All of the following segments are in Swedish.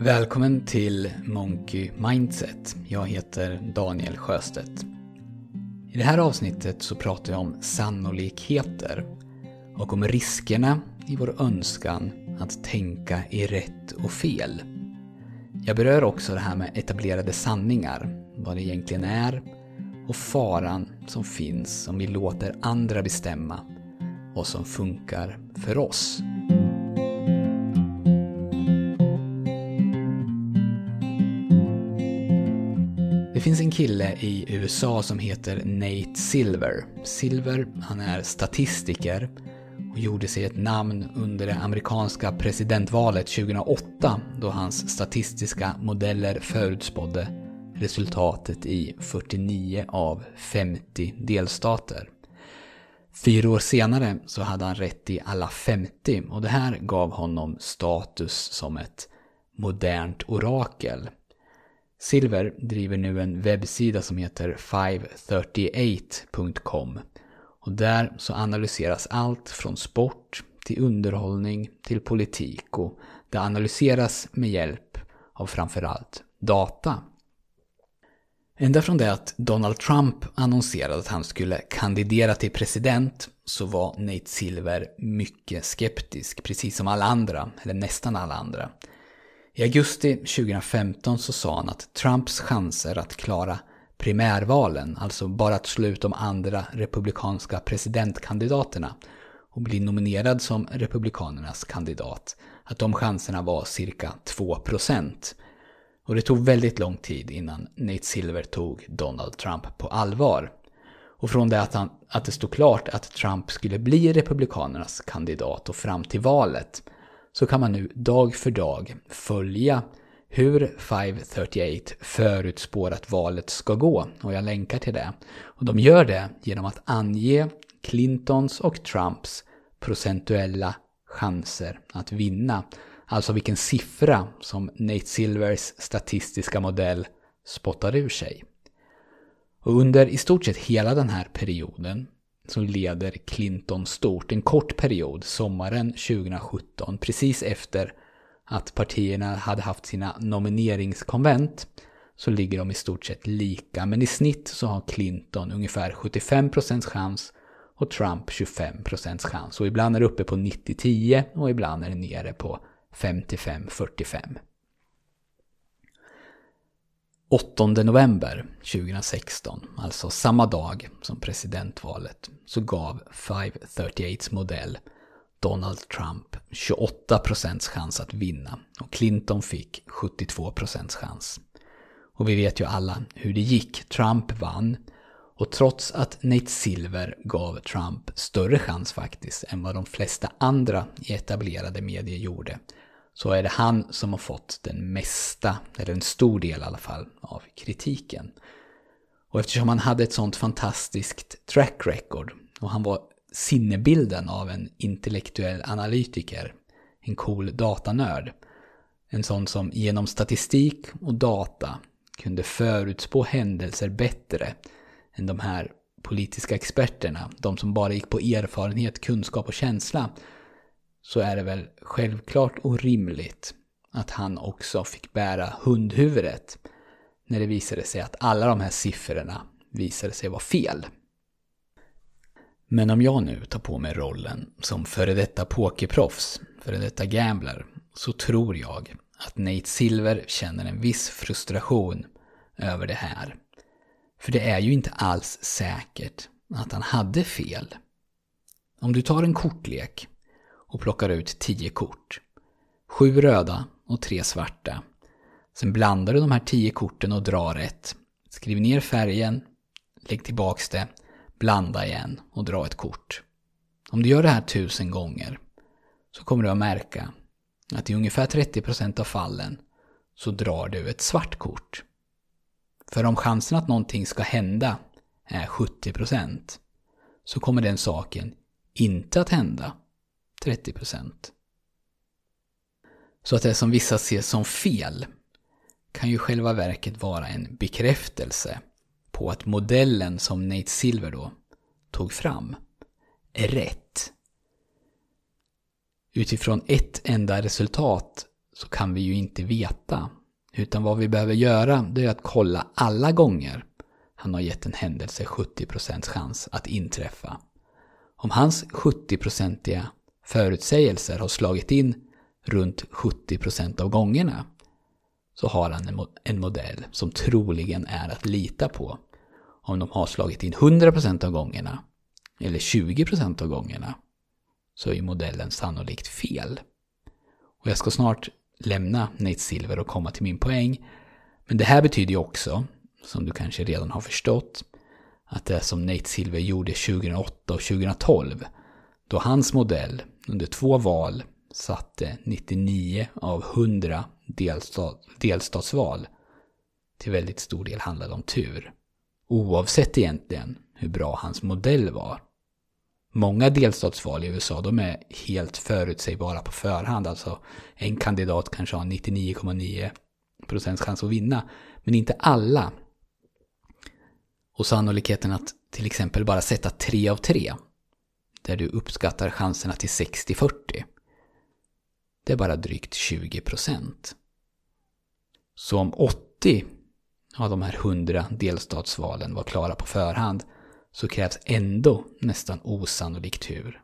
Välkommen till Monkey Mindset. Jag heter Daniel Sjöstedt. I det här avsnittet så pratar jag om sannolikheter och om riskerna i vår önskan att tänka i rätt och fel. Jag berör också det här med etablerade sanningar, vad det egentligen är och faran som finns om vi låter andra bestämma vad som funkar för oss. Det finns en kille i USA som heter Nate Silver. Silver, han är statistiker och gjorde sig ett namn under det amerikanska presidentvalet 2008 då hans statistiska modeller förutspådde resultatet i 49 av 50 delstater. Fyra år senare så hade han rätt i alla 50 och det här gav honom status som ett modernt orakel. Silver driver nu en webbsida som heter 538.com och där så analyseras allt från sport till underhållning till politik och det analyseras med hjälp av framförallt data. Ända från det att Donald Trump annonserade att han skulle kandidera till president så var Nate Silver mycket skeptisk, precis som alla andra, eller nästan alla andra. I augusti 2015 så sa han att Trumps chanser att klara primärvalen, alltså bara att slå ut de andra republikanska presidentkandidaterna och bli nominerad som republikanernas kandidat, att de chanserna var cirka 2%. Och det tog väldigt lång tid innan Nate Silver tog Donald Trump på allvar. Och från det att, han, att det stod klart att Trump skulle bli republikanernas kandidat och fram till valet så kan man nu dag för dag följa hur 538 förutspår att valet ska gå. Och jag länkar till det. Och de gör det genom att ange Clintons och Trumps procentuella chanser att vinna. Alltså vilken siffra som Nate Silvers statistiska modell spottar ur sig. Och under i stort sett hela den här perioden så leder Clinton stort. En kort period, sommaren 2017, precis efter att partierna hade haft sina nomineringskonvent så ligger de i stort sett lika. Men i snitt så har Clinton ungefär 75% chans och Trump 25% chans. Och ibland är det uppe på 90-10 och ibland är det nere på 55-45. 8 november 2016, alltså samma dag som presidentvalet, så gav 538s modell Donald Trump 28% chans att vinna och Clinton fick 72% chans. Och vi vet ju alla hur det gick. Trump vann och trots att Nate Silver gav Trump större chans faktiskt än vad de flesta andra i etablerade medier gjorde så är det han som har fått den mesta, eller en stor del i alla fall, av kritiken. Och eftersom han hade ett sånt fantastiskt track record och han var sinnebilden av en intellektuell analytiker, en cool datanörd, en sån som genom statistik och data kunde förutspå händelser bättre än de här politiska experterna, de som bara gick på erfarenhet, kunskap och känsla, så är det väl självklart och rimligt att han också fick bära hundhuvudet när det visade sig att alla de här siffrorna visade sig vara fel. Men om jag nu tar på mig rollen som före detta pokerproffs, före detta gambler, så tror jag att Nate Silver känner en viss frustration över det här. För det är ju inte alls säkert att han hade fel. Om du tar en kortlek och plockar ut 10 kort. Sju röda och tre svarta. Sen blandar du de här 10 korten och drar ett. Skriv ner färgen, lägg tillbaks det, blanda igen och dra ett kort. Om du gör det här tusen gånger så kommer du att märka att i ungefär 30% av fallen så drar du ett svart kort. För om chansen att någonting ska hända är 70% så kommer den saken inte att hända 30% Så att det som vissa ser som fel kan ju själva verket vara en bekräftelse på att modellen som Nate Silver då tog fram är rätt. Utifrån ett enda resultat så kan vi ju inte veta. Utan vad vi behöver göra det är att kolla alla gånger han har gett en händelse 70% chans att inträffa. Om hans 70-procentiga förutsägelser har slagit in runt 70% av gångerna så har han en modell som troligen är att lita på. Om de har slagit in 100% av gångerna eller 20% av gångerna så är ju modellen sannolikt fel. Och jag ska snart lämna Nate Silver och komma till min poäng. Men det här betyder ju också, som du kanske redan har förstått, att det som Nate Silver gjorde 2008 och 2012, då hans modell under två val satte 99 av 100 delstat, delstatsval till väldigt stor del handlade om tur. Oavsett egentligen hur bra hans modell var. Många delstatsval i USA de är helt förutsägbara på förhand. Alltså en kandidat kanske har 99,9% chans att vinna. Men inte alla. Och sannolikheten att till exempel bara sätta 3 av 3. Där du uppskattar chanserna till 60-40. Det är bara drygt 20%. Så om 80 av de här 100 delstatsvalen var klara på förhand så krävs ändå nästan osannolik tur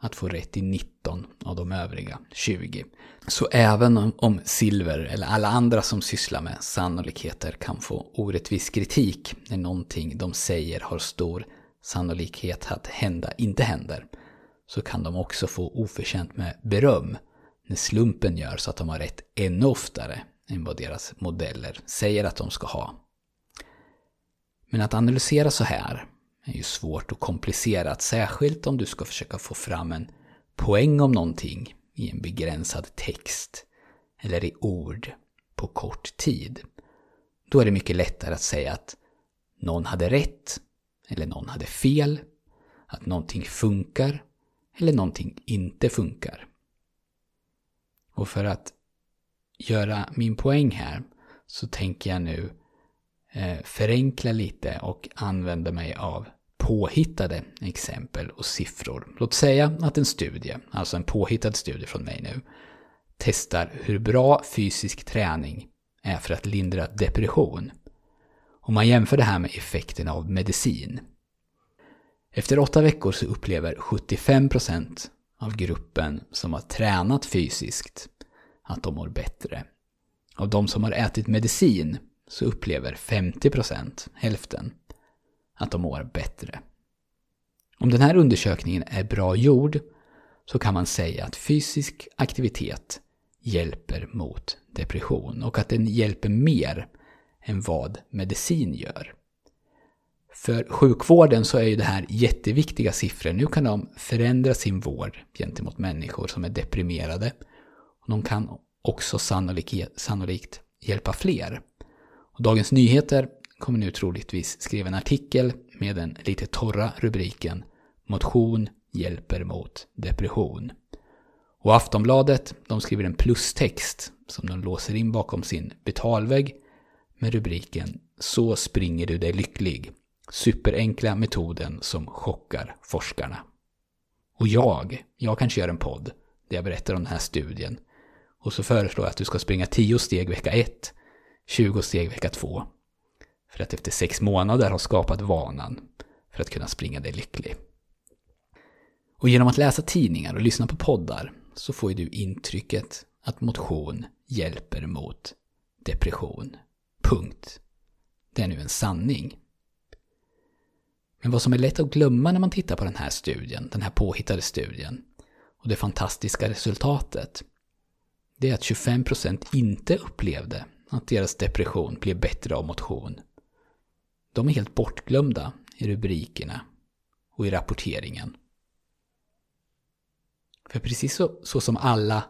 att få rätt i 19 av de övriga 20. Så även om Silver eller alla andra som sysslar med sannolikheter kan få orättvis kritik när någonting de säger har stor sannolikhet att hända inte händer, så kan de också få oförtjänt med beröm när slumpen gör så att de har rätt ännu oftare än vad deras modeller säger att de ska ha. Men att analysera så här är ju svårt och komplicerat, särskilt om du ska försöka få fram en poäng om någonting i en begränsad text eller i ord på kort tid. Då är det mycket lättare att säga att någon hade rätt eller någon hade fel, att någonting funkar eller någonting inte funkar. Och för att göra min poäng här så tänker jag nu eh, förenkla lite och använda mig av påhittade exempel och siffror. Låt säga att en studie, alltså en påhittad studie från mig nu, testar hur bra fysisk träning är för att lindra depression. Om man jämför det här med effekten av medicin. Efter åtta veckor så upplever 75% av gruppen som har tränat fysiskt att de mår bättre. Av de som har ätit medicin så upplever 50%, hälften, att de mår bättre. Om den här undersökningen är bra gjord så kan man säga att fysisk aktivitet hjälper mot depression och att den hjälper mer än vad medicin gör. För sjukvården så är ju det här jätteviktiga siffror. Nu kan de förändra sin vård gentemot människor som är deprimerade. De kan också sannolikt hjälpa fler. Och Dagens Nyheter kommer nu troligtvis skriva en artikel med den lite torra rubriken Motion hjälper mot depression. Och Aftonbladet, de skriver en plustext som de låser in bakom sin betalvägg med rubriken Så springer du dig lycklig. Superenkla metoden som chockar forskarna. Och jag, jag kanske gör en podd där jag berättar om den här studien. Och så föreslår jag att du ska springa 10 steg vecka 1, 20 steg vecka 2 för att efter 6 månader ha skapat vanan för att kunna springa dig lycklig. Och genom att läsa tidningar och lyssna på poddar så får ju du intrycket att motion hjälper mot depression. Punkt. Det är nu en sanning. Men vad som är lätt att glömma när man tittar på den här studien, den här påhittade studien, och det fantastiska resultatet, det är att 25% inte upplevde att deras depression blev bättre av motion de är helt bortglömda i rubrikerna och i rapporteringen. För precis så, så som alla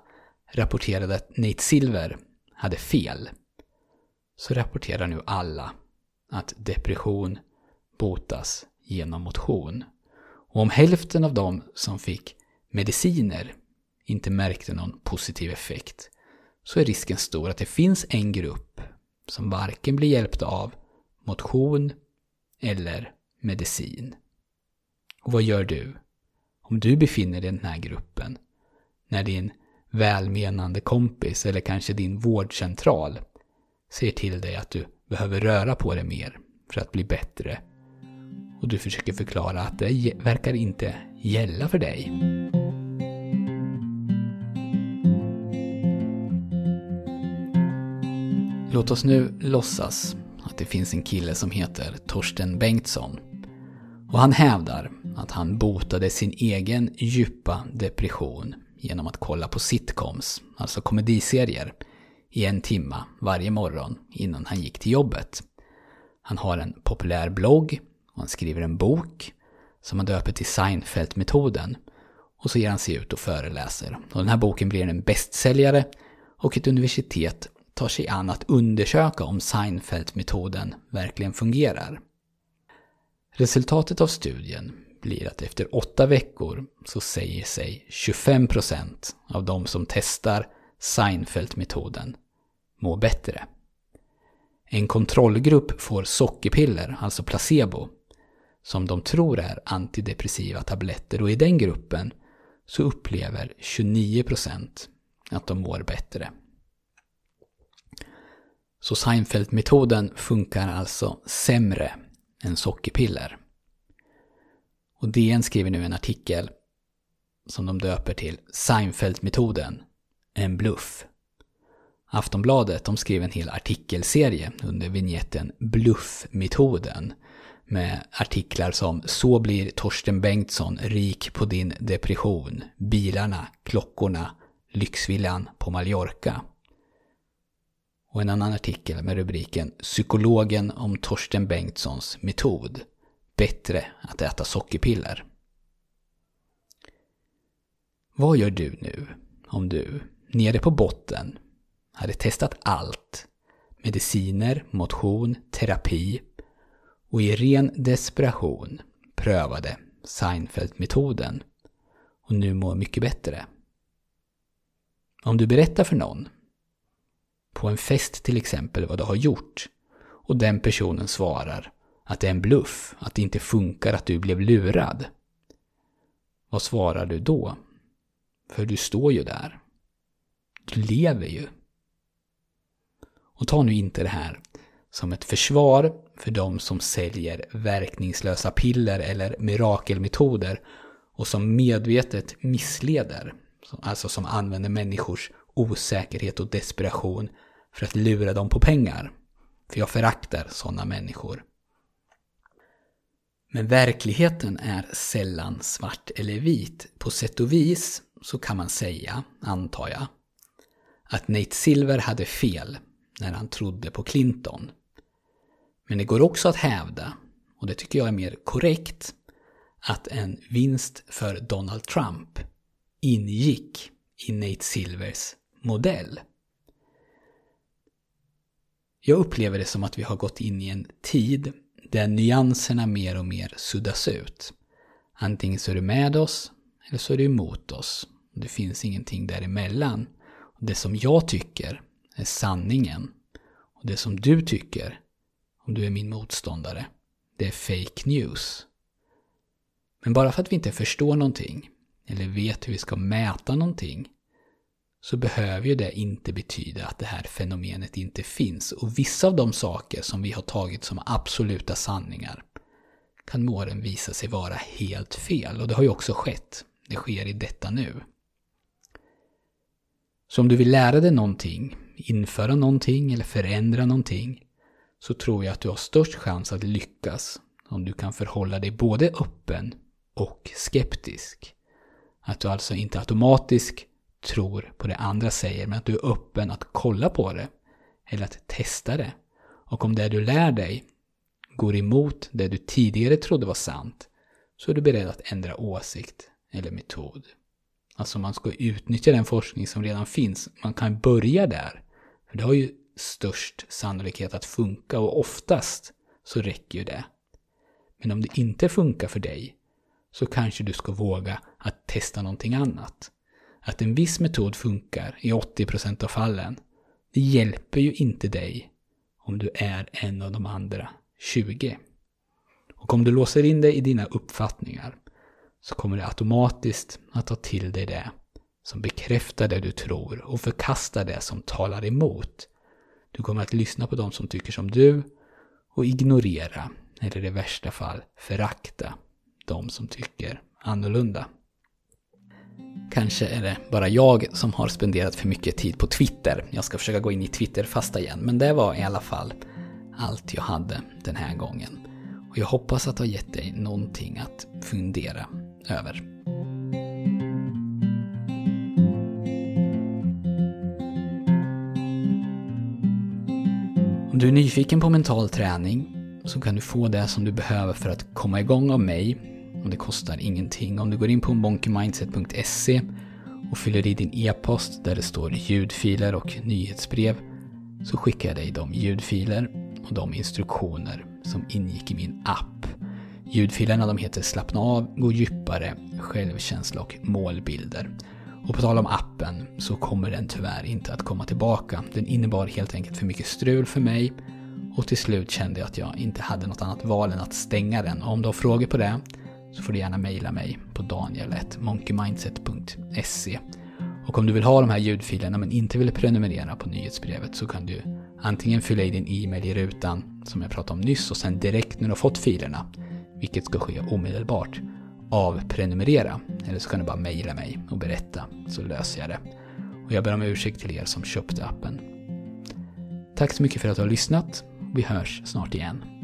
rapporterade att Nate Silver hade fel, så rapporterar nu alla att depression botas genom motion. Och om hälften av dem som fick mediciner inte märkte någon positiv effekt, så är risken stor att det finns en grupp som varken blir hjälpta av motion eller medicin. Och vad gör du? Om du befinner dig i den här gruppen, när din välmenande kompis eller kanske din vårdcentral säger till dig att du behöver röra på dig mer för att bli bättre. Och du försöker förklara att det verkar inte gälla för dig. Låt oss nu låtsas att det finns en kille som heter Torsten Bengtsson. Och han hävdar att han botade sin egen djupa depression genom att kolla på sitcoms, alltså komediserier, i en timma varje morgon innan han gick till jobbet. Han har en populär blogg och han skriver en bok som han döper till Seinfeld-metoden. Och så ger han sig ut och föreläser. Och den här boken blir en bästsäljare och ett universitet tar sig an att undersöka om Seinfeld-metoden verkligen fungerar. Resultatet av studien blir att efter åtta veckor så säger sig 25% av de som testar Seinfeld-metoden må bättre. En kontrollgrupp får sockerpiller, alltså placebo, som de tror är antidepressiva tabletter och i den gruppen så upplever 29% att de mår bättre. Så Seinfeld-metoden funkar alltså sämre än sockerpiller. Och DN skriver nu en artikel som de döper till Seinfeld-metoden, en bluff. Aftonbladet de skrev en hel artikelserie under vignetten Bluffmetoden med artiklar som Så blir Torsten Bengtsson rik på din depression, bilarna, klockorna, lyxvillan på Mallorca. Och en annan artikel med rubriken Psykologen om Torsten Bengtssons metod. Bättre att äta sockerpiller. Vad gör du nu om du, nere på botten, hade testat allt? Mediciner, motion, terapi och i ren desperation prövade Seinfeld-metoden och nu mår mycket bättre. Om du berättar för någon, på en fest till exempel, vad du har gjort och den personen svarar att det är en bluff, att det inte funkar, att du blev lurad. Vad svarar du då? För du står ju där. Du lever ju. Och ta nu inte det här som ett försvar för de som säljer verkningslösa piller eller mirakelmetoder och som medvetet missleder. Alltså som använder människors osäkerhet och desperation för att lura dem på pengar. För jag föraktar sådana människor. Men verkligheten är sällan svart eller vit. På sätt och vis så kan man säga, antar jag, att Nate Silver hade fel när han trodde på Clinton. Men det går också att hävda, och det tycker jag är mer korrekt, att en vinst för Donald Trump ingick i Nate Silvers modell. Jag upplever det som att vi har gått in i en tid där nyanserna mer och mer suddas ut. Antingen så är du med oss eller så är du emot oss. Det finns ingenting däremellan. Det som jag tycker är sanningen och det som du tycker, om du är min motståndare, det är fake news. Men bara för att vi inte förstår någonting eller vet hur vi ska mäta någonting så behöver ju det inte betyda att det här fenomenet inte finns. Och vissa av de saker som vi har tagit som absoluta sanningar kan med åren visa sig vara helt fel. Och det har ju också skett. Det sker i detta nu. Så om du vill lära dig någonting, införa någonting eller förändra någonting så tror jag att du har störst chans att lyckas om du kan förhålla dig både öppen och skeptisk. Att du alltså inte automatiskt tror på det andra säger, men att du är öppen att kolla på det. Eller att testa det. Och om det du lär dig går emot det du tidigare trodde var sant, så är du beredd att ändra åsikt eller metod. Alltså man ska utnyttja den forskning som redan finns. Man kan börja där. För det har ju störst sannolikhet att funka och oftast så räcker ju det. Men om det inte funkar för dig så kanske du ska våga att testa någonting annat att en viss metod funkar i 80% av fallen, det hjälper ju inte dig om du är en av de andra 20. Och om du låser in dig i dina uppfattningar så kommer du automatiskt att ta till dig det som bekräftar det du tror och förkastar det som talar emot. Du kommer att lyssna på de som tycker som du och ignorera, eller i värsta fall förakta, de som tycker annorlunda. Kanske är det bara jag som har spenderat för mycket tid på Twitter. Jag ska försöka gå in i Twitter-fasta igen, men det var i alla fall allt jag hade den här gången. Och jag hoppas att det har gett dig någonting att fundera över. Om du är nyfiken på mental träning så kan du få det som du behöver för att komma igång av mig. Och det kostar ingenting. Om du går in på monkeymindset.se och fyller i din e-post där det står ljudfiler och nyhetsbrev så skickar jag dig de ljudfiler och de instruktioner som ingick i min app. Ljudfilerna de heter Slappna av, Gå djupare, Självkänsla och Målbilder. Och på tal om appen så kommer den tyvärr inte att komma tillbaka. Den innebar helt enkelt för mycket strul för mig och till slut kände jag att jag inte hade något annat val än att stänga den. Och om du har frågor på det så får du gärna mejla mig på daniel.monkeymindset.se Och om du vill ha de här ljudfilerna men inte vill prenumerera på nyhetsbrevet så kan du antingen fylla i din e-mail i rutan som jag pratade om nyss och sen direkt när du har fått filerna, vilket ska ske omedelbart, avprenumerera. Eller så kan du bara mejla mig och berätta så löser jag det. Och jag ber om ursäkt till er som köpte appen. Tack så mycket för att du har lyssnat. Vi hörs snart igen.